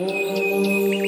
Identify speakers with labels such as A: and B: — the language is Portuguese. A: Oh.